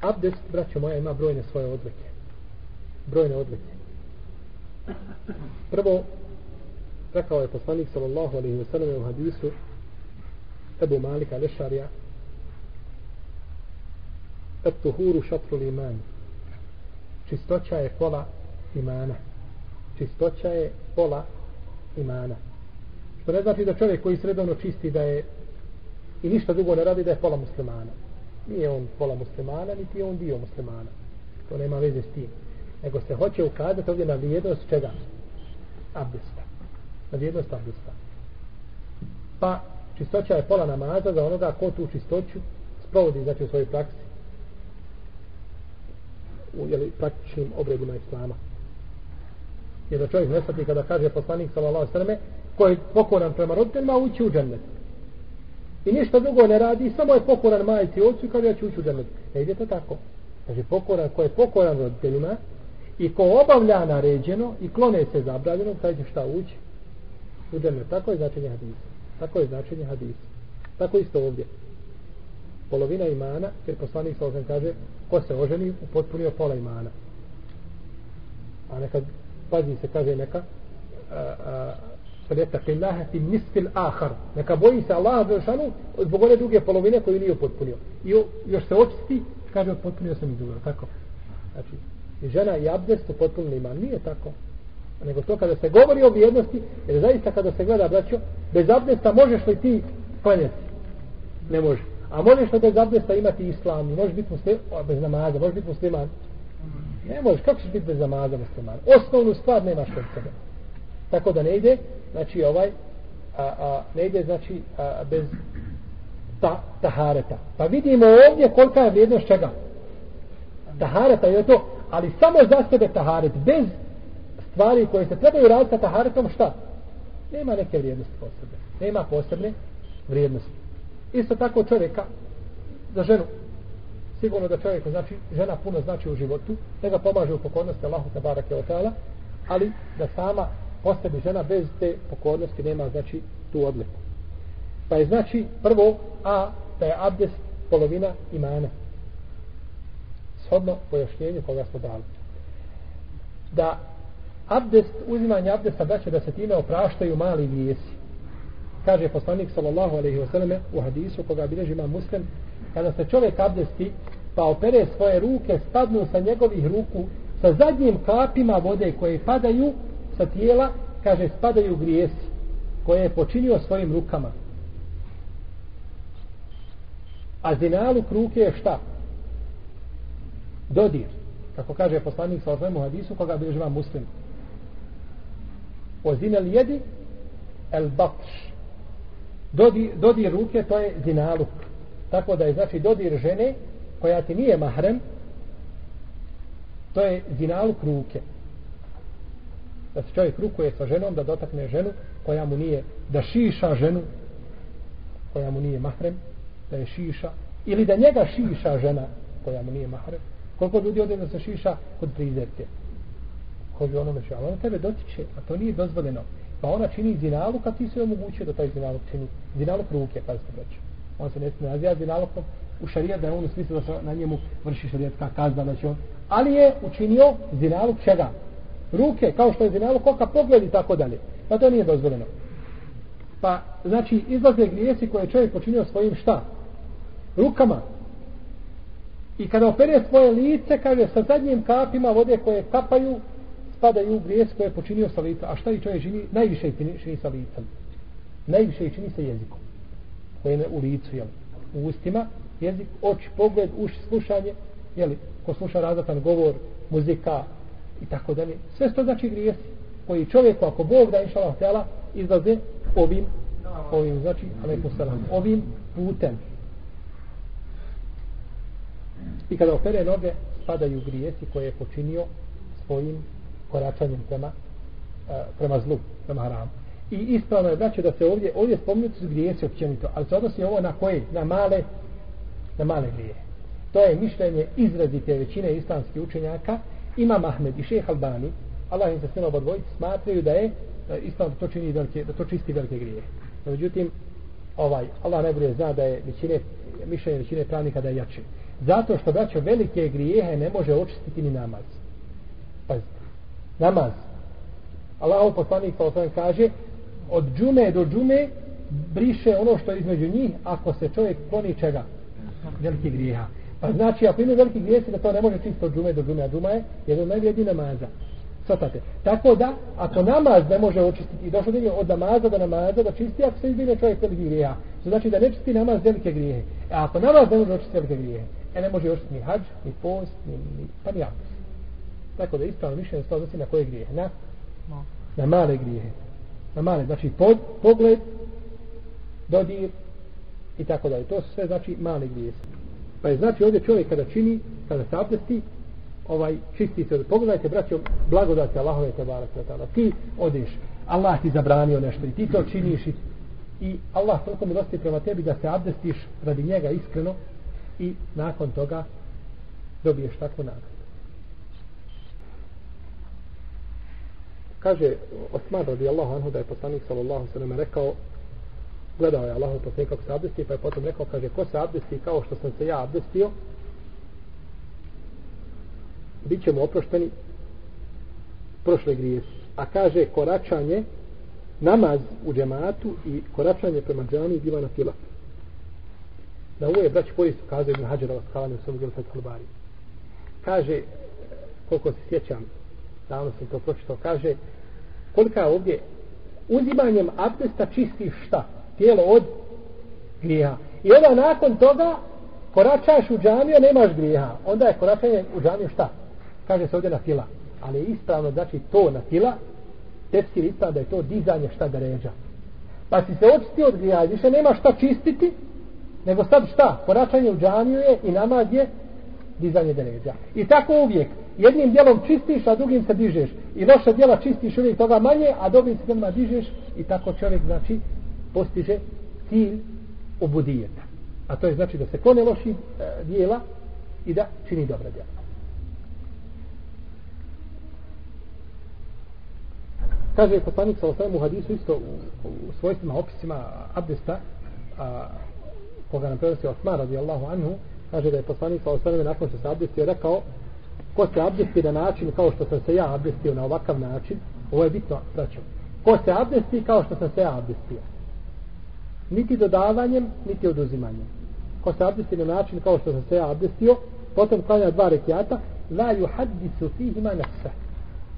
Abdest, braćo moja, ima brojne svoje odlike. Brojne odlike. Prvo, rekao je poslanik sallallahu alaihi wa sallam u hadisu Ebu Malika Lešarija Et tuhuru šatru iman Čistoća je pola imana. Čistoća je pola imana. Što ne znači da čovjek koji sredovno čisti da je i ništa drugo ne radi da je pola muslimana. Nije on pola muslimana, niti je on dio muslimana. To nema veze s tim. Nego se hoće ukazati ovdje na vrijednost čega? Abdesta. Na vrijednost abdesta. Pa čistoća je pola namaza za onoga ko tu čistoću sprovodi znači u svojoj praksi u jeli, praktičnim obredima islama. Jer da čovjek ne kada kaže poslanik sallallahu sallam ve ko je pokoran prema roditeljima ući u džennet. I ništa drugo ne radi, samo je pokoran majci i ocu i kaže ja ću ući u džanet. Ne ide to tako. Znači pokoran, ko je pokoran roditeljima i ko obavlja naređeno i klone se zabranjeno, taj će šta ući u džanet. Tako je značenje hadisa. Tako je značenje hadisa. Tako isto ovdje. Polovina imana, jer poslanik sallallahu kaže ko se oženi, upotpunio pola imana. A nekad pazi se kaže neka a, a, Fadeta fillaha fi nisfil ahar. Neka boji se Allah za zbog one druge polovine koju nije potpunio. I još se očisti, kaže potpunio sam i drugo. Tako. Znači, i žena i abdest su potpunili iman. Nije tako. Nego to kada se govori o vrijednosti, jer zaista kada se gleda, braćo, bez abdesta možeš li ti klanjati? Ne može. A možeš li bez abdesta imati islam? Možeš biti musliman bez namaza, možeš biti musliman? Ne možeš, kako ćeš biti bez namaza musliman? Osnovnu stvar nemaš kod sebe. Tako da ne ide, znači ovaj, a, a, ne ide znači a, bez ta, tahareta. Pa vidimo ovdje kolika je vrijednost čega. Tahareta je to, ali samo za sebe taharet, bez stvari koje se trebaju raditi sa taharetom, šta? Nema neke vrijednosti posebne. Nema posebne vrijednosti. Isto tako čovjeka, za ženu, sigurno da čovjek, znači, žena puno znači u životu, da ga pomaže u pokornosti Allahu tabarake wa ta'ala, ali da sama Ostavi žena bez te pokornosti nema, znači, tu odliku. Pa je, znači, prvo, a, da je abdest polovina imana. Shodno pojašnjenju koga smo dali. Da abdest, uzimanje abdesta, da će da se time opraštaju mali grijesi. Kaže poslanik sallallahu alejhi ve selleme u hadisu koga bilježi ima muslim, kada se čovjek abdesti pa opere svoje ruke spadnu sa njegovih ruku sa zadnjim kapima vode koje padaju sa tijela kaže spadaju grijesi koje je počinio svojim rukama. A zinalu ruke je šta? Dodir kako kaže poslanik sa osvijem u hadisu koga bilježiva muslim. O zinel jedi el batš. Dodir, dodir ruke to je zinaluk tako da je znači dodir žene koja ti nije mahrem to je zinaluk ruke da se čovjek rukuje sa ženom da dotakne ženu koja mu nije da šiša ženu koja mu nije mahrem da je šiša ili da njega šiša žena koja mu nije mahrem. Koliko ljudi ode da se šiša kod prizerke? Koji onome še, ali ona tebe dotiče a to nije dozvoljeno. Pa ona čini zinaluk a ti se omogućuje da taj zinaluk čini. Zinaluk ruke pa se breće on se ne smije nazija zinalukom pa u šarijat da je on u smislu da se na njemu vrši šarijatska kazna znači on, ali je učinio zinaluk čega? Ruke kao što je zinaluk koka, pogled i tako dalje. Pa to nije dozvoljeno. Pa znači izlaze grijesi koje je čovjek počinio svojim šta? Rukama. I kada opere svoje lice kaže sa zadnjim kapima vode koje kapaju spadaju u grijes koje je počinio sa lica. A šta i čovjek čini? Najviše čini, čini sa licem. Najviše čini sa jezikom koje je u licu jel? u ustima jezik, oči, pogled, uši, slušanje jel? ko sluša razatan govor muzika i tako dalje. Sve to znači grijesi koji čovjeku ako Bog da inšala htjela izlaze ovim ovim znači alaikum salam ovim putem. I kada opere noge padaju grijesi koje je počinio svojim koračanjem prema e, prema zlu, prema haramu. I ispravno je znači da se ovdje ovdje spomenuti su grijesi općenito ali se odnosi ovo na koje? na male na male grije to je mišljenje izrazite većine islamskih učenjaka ima Ahmed i šeha Albani Allah im se sve oba dvojice smatraju da je e, islam to čini velike, da to čisti velike grije no, međutim ovaj Allah najbolje zna da je većine mišljenje većine pravnika da je jače Zato što braćo velike grijehe ne može očistiti ni namaz. Pazite. Namaz. Allahov poslanik sa osvijem kaže od džume do džume briše ono što je između njih ako se čovjek kloni čega? Veliki grijeha. Pa znači ako imaju veliki grijesi da to ne može čisto od džume do džume, a džuma je jedan najvrijedniji namaza. Svatate. Tako da, ako namaz ne može očistiti, i došlo je od namaza do namaza, da čisti ako se izbine čovjek veliki grijeha. To znači da ne čisti namaz velike grijehe. A ako namaz ne može očistiti velike grijehe, e ne može očistiti ni hađ, ni post, ni, ni pa ni abdest. Tako da ispravno mišljenje se odnosi na koje grijehe? Na, na male grijehe. Na male, znači pod, pogled, dodir i tako dalje. To su sve znači mali grijesi. Pa je znači ovdje čovjek kada čini, kada se abdesti, ovaj čisti se. Pogledajte, braćo, blagodati Allahove te barak Ti odeš, Allah ti zabranio nešto i ti to činiš i, i Allah toliko milosti prema tebi da se abdestiš radi njega iskreno i nakon toga dobiješ takvu nagradu. Kaže Osman radi Allahu anhu da je poslanik sallallahu sallam rekao gledao je Allahu poslanik kako se abdesti pa je potom rekao kaže ko se abdesti kao što sam se ja abdestio bit ćemo oprošteni prošle grije. A kaže koračanje, namaz u džematu i koračanje prema džami bila na fila. Na ovo je braći koji su kazali Ibn Hađara o u svom djelu Halbari. Kaže, koliko se sjećam, davno sam to pročitao, kaže, kolika je ovdje uzimanjem abdesta čistiš šta? Tijelo od grijeha. I onda nakon toga koračaš u džamiju, nemaš grijeha. Onda je koračanje u džamiju šta? kaže se ovdje na fila ali je ispravno znači to na fila tefsir ispravno da je to dizanje šta da ređa pa si se očistio od grija više nema šta čistiti nego sad šta Koračanje u džamiju je i namaz je dizanje deređa. i tako uvijek jednim dijelom čistiš a drugim se dižeš i loša dijela čistiš uvijek toga manje a drugim se nema dižeš i tako čovjek znači postiže cilj obudijeta. a to je znači da se kone loši e, dijela i da čini dobra djela. Kaže poslanik sa osvijem u hadisu isto u, u svojstvima opisima abdesta a, koga nam prenosi Osman radijallahu anhu kaže da je poslanik sa osvijem nakon što se abdestio rekao ko se abdesti na način kao što sam se ja abdestio na ovakav način ovo je bitno znači ko se abdesti kao što sam se ja abdestio niti dodavanjem niti oduzimanjem ko se abdesti na način kao što sam se ja abdestio potom klanja dva rekiata la yuhaddisu fihima nefse.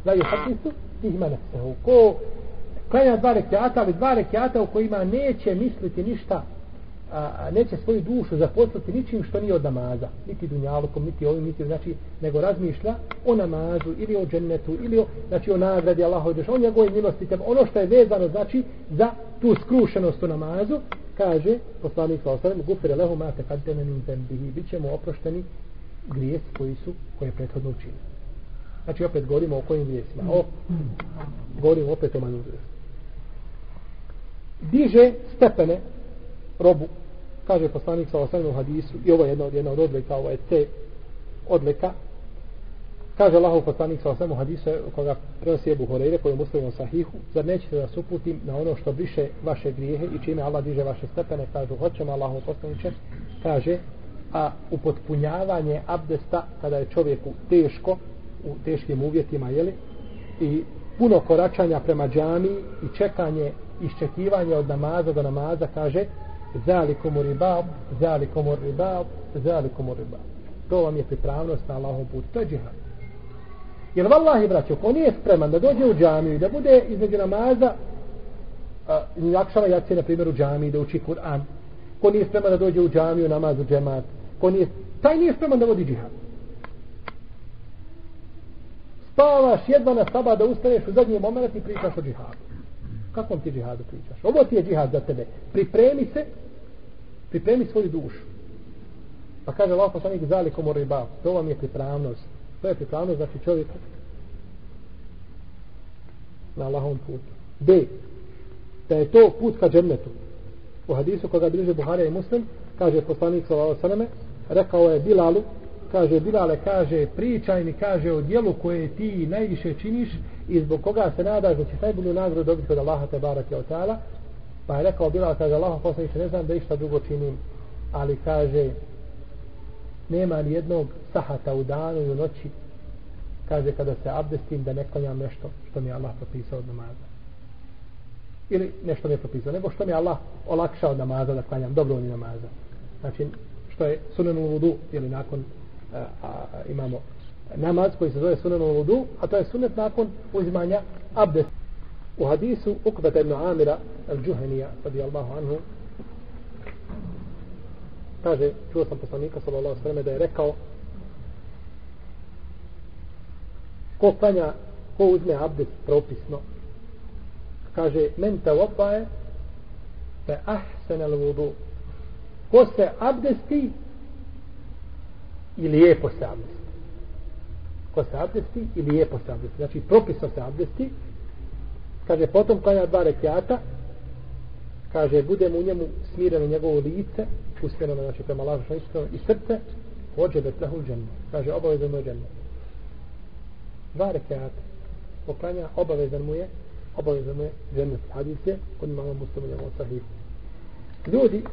la yuhaddisu fihima nefse. Ko klanja dva rekiata, ali dva rekiata u kojima neće misliti ništa, a, neće svoju dušu zaposliti ničim što nije od namaza, niti dunjalukom, niti ovim, niti znači, nego razmišlja o namazu ili o džennetu ili o, znači, o nagradi Allaha i o njegove milosti, ono što je vezano znači za tu skrušenost u namazu, kaže poslanik sa osanem, gufire lehu mate kad te menim zembihi, bit ćemo oprošteni grijesi koji su, koje je prethodno učinili. Znači opet govorimo o kojim grijesima. O, govorimo opet o manju grijesu. Diže stepene robu, kaže poslanik sa osnovnom hadisu, i ovo je jedna od, jedna od odlika, ovo je te odlika, kaže Allah poslanik sa osnovnom hadisu, koga prenosi Ebu Horeire, koji je muslimom sahihu, zar nećete da suputim na ono što briše vaše grijehe i čime Allah diže vaše stepene, kažu, hoćemo Allah poslaniče, kaže, a upotpunjavanje abdesta kada je čovjeku teško, u teškim uvjetima, jeli? I puno koračanja prema džami i čekanje, iščekivanje od namaza do namaza, kaže zalikom u ribab, zalikom u ribab, zalikom u ribab. To vam je pripravnost na Allahom put. To je džihad. Jer vallahi, braćo, ko nije spreman da dođe u džamiju i da bude između namaza uh, jakšava jaci, na primjer, u džamiji da uči Kur'an, ko nije spreman da dođe u džamiju, namaz u džemat, ko nije, taj nije spreman da vodi džihad spavaš jedva na saba da ustaneš u zadnji moment i pričaš o džihadu. Kakvom ti džihadu pričaš? Ovo ti je džihad za tebe. Pripremi se, pripremi svoju dušu. Pa kaže Allah poslanik zalikom u riba. To vam je pripravnost. To je pripravnost znači čovjeka na Allahovom putu. B. Da je to put ka džennetu. U hadisu koga bliže Buharija i Muslim, kaže poslanik sallallahu alejhi rekao je Bilalu, kaže Bilale, kaže, pričaj mi, kaže, o dijelu koje ti najviše činiš i zbog koga se nadaš da ćeš najbolju nagradu dobiti od Allaha te barake od ta'ala. Pa je rekao Bilal, kaže, Allah poslaniče, ne znam da išta drugo činim, ali kaže, nema ni jednog sahata u danu i u noći kaže kada se abdestim da ne klanjam nešto što mi je Allah propisao od namaza. Ili nešto ne propisao nego što mi je Allah olakšao od namaza da klanjam dobrovoljni namaza. Znači što je sunan vudu ili nakon a, a, imamo namaz koji se zove sunan vudu a to je sunet nakon uzimanja abdest u hadisu Ukbeta ibn Amira al-Džuhenija radijallahu anhu kaže, čuo sam poslanika sallallahu sallam da je rekao ko klanja ko uzme abdest propisno kaže men te opaje fe ahsen al vudu ko se abdesti i lijepo se abdesti? Ko se abdesti i lijepo se abdesti? Znači propisno se abdesti kaže potom klanja dva rekiata. Kaže bude mu u njemu smireno njegovo lice usmjereno znači prema lažu što iskreno i srce hođe bet lehu dženu kaže obavezan mu je dženu dva rekiata. Poklanja obavezan mu je obavezan mu je dženu hadis je kod imamo muslimu njemu sahih. Ljudi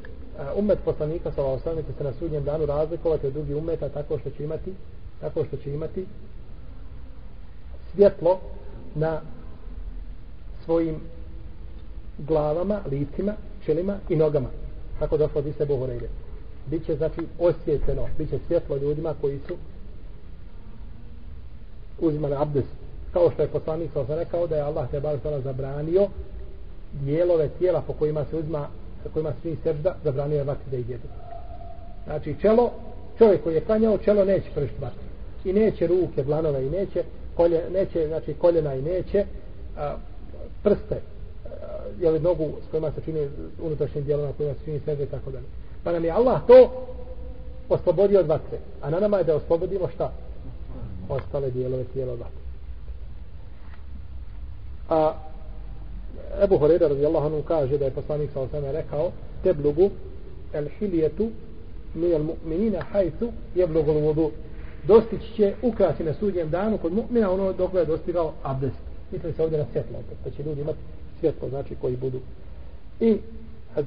umet poslanika sa osam će se na sudnjem danu razlikovati od drugih umeta tako što će imati tako što će imati svjetlo na svojim glavama, licima, čelima i nogama. Tako došlo od iste Bohorejde. Biće znači osvjetljeno, biće svjetlo ljudima koji su uzimali abdest. Kao što je poslanik sa rekao da je Allah te bar zabranio dijelove tijela po kojima se uzma po kojima se čini sežda, zabranio je vatri da ih jedu. Znači čelo, čovjek koji je klanjao, čelo neće pršiti vatri. I neće ruke, blanove, i neće, kolje, neće, znači koljena i neće, a, prste, e, je li nogu s kojima se čini dijelo na kojima se čini sebe i tako dalje. Pa nam je Allah to oslobodio od vatre. A na nama je da oslobodimo šta? Ostale dijelove tijela od vatre. A Ebu Horeira radijallahu anhu kaže da je poslanik sa osama rekao teblugu el hilijetu mi al mu'minina hajtu jeblugu vodu dostići će ukrasi na sudnjem danu kod mu'mina ono dok je dostigao abdest. Misli se ovdje na svjetlo, pa će ljudi imati svjetlo, znači koji budu. I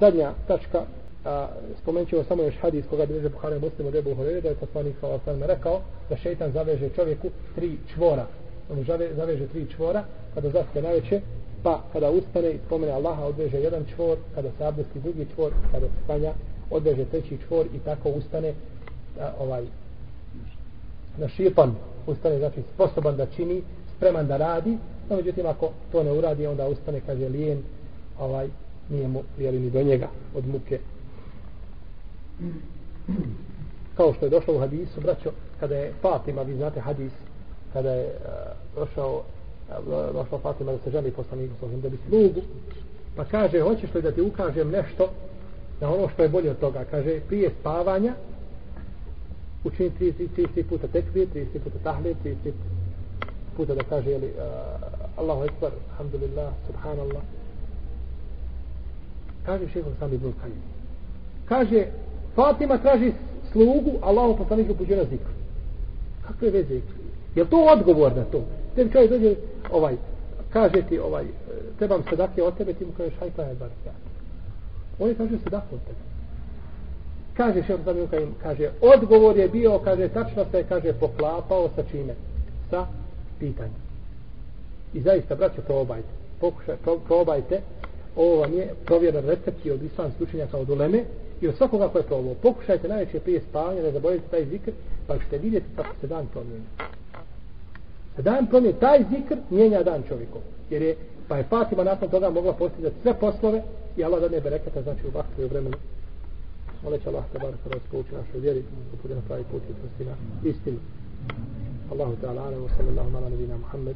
zadnja tačka, a, spomenut ćemo samo još hadis koga bi i muslim od Ebu Horeire, da je poslanik sa osam rekao da šeitan zaveže čovjeku tri čvora. On zaveže tri čvora, kada zaspe najveće, pa kada ustane i spomene Allaha odveže jedan čvor, kada se abdesti drugi čvor, kada se spanja odveže treći čvor i tako ustane a, ovaj na šipan ustane znači sposoban da čini spreman da radi no međutim ako to ne uradi onda ustane kaže lijen ovaj nije mu jeli ni do njega od muke. Kao što je došlo u hadisu braćo kada je Fatima vi znate hadis kada je uh, došao uh, došla Fatima da se želi poslaniku da bi slugu pa kaže hoćeš li da ti ukažem nešto na ono što je bolje od toga? Kaže prije spavanja učini 30 puta tekbir 30 puta tahlil 30 puta da kaže jeli, uh, Allahu Ekber, Alhamdulillah, Subhanallah. Kaže šehol sami Ibn Kajim. Kaže, Fatima traži slugu, Allahu poslanik upuđuje na zikru. Kakve veze? Je to odgovor na to? Tebi čovjek dođe, ovaj, kaže ti, ovaj, trebam sadake od tebe, ti mu kažeš, hajta je bar On je kaže sadaku od tebe. Kaže šehol sami Ibn Kajim, kaže, odgovor je bio, kaže, tačno se, kaže, poklapao sa čime? Sa pitanjem. I zaista, braćo, probajte. Pokušaj, pro, probajte. Ovo vam je provjeran recept od islamskih učenjaka od uleme i od svakoga ko je probao. Pokušajte najveće prije spavanja da zaboravite taj zikr, pa ćete vidjeti kako se dan promijeni. Se dan promijeni, taj zikr mijenja dan čovjeku. Jer je, pa je Fatima nakon toga mogla postizati sve poslove i Allah da ne berekata, znači u vaktu i u vremenu. Moleće Allah te bar kada se pouči našoj vjeri, da bude na pravi put i na istinu. الله تعالى أعلم وصلى الله على نبينا محمد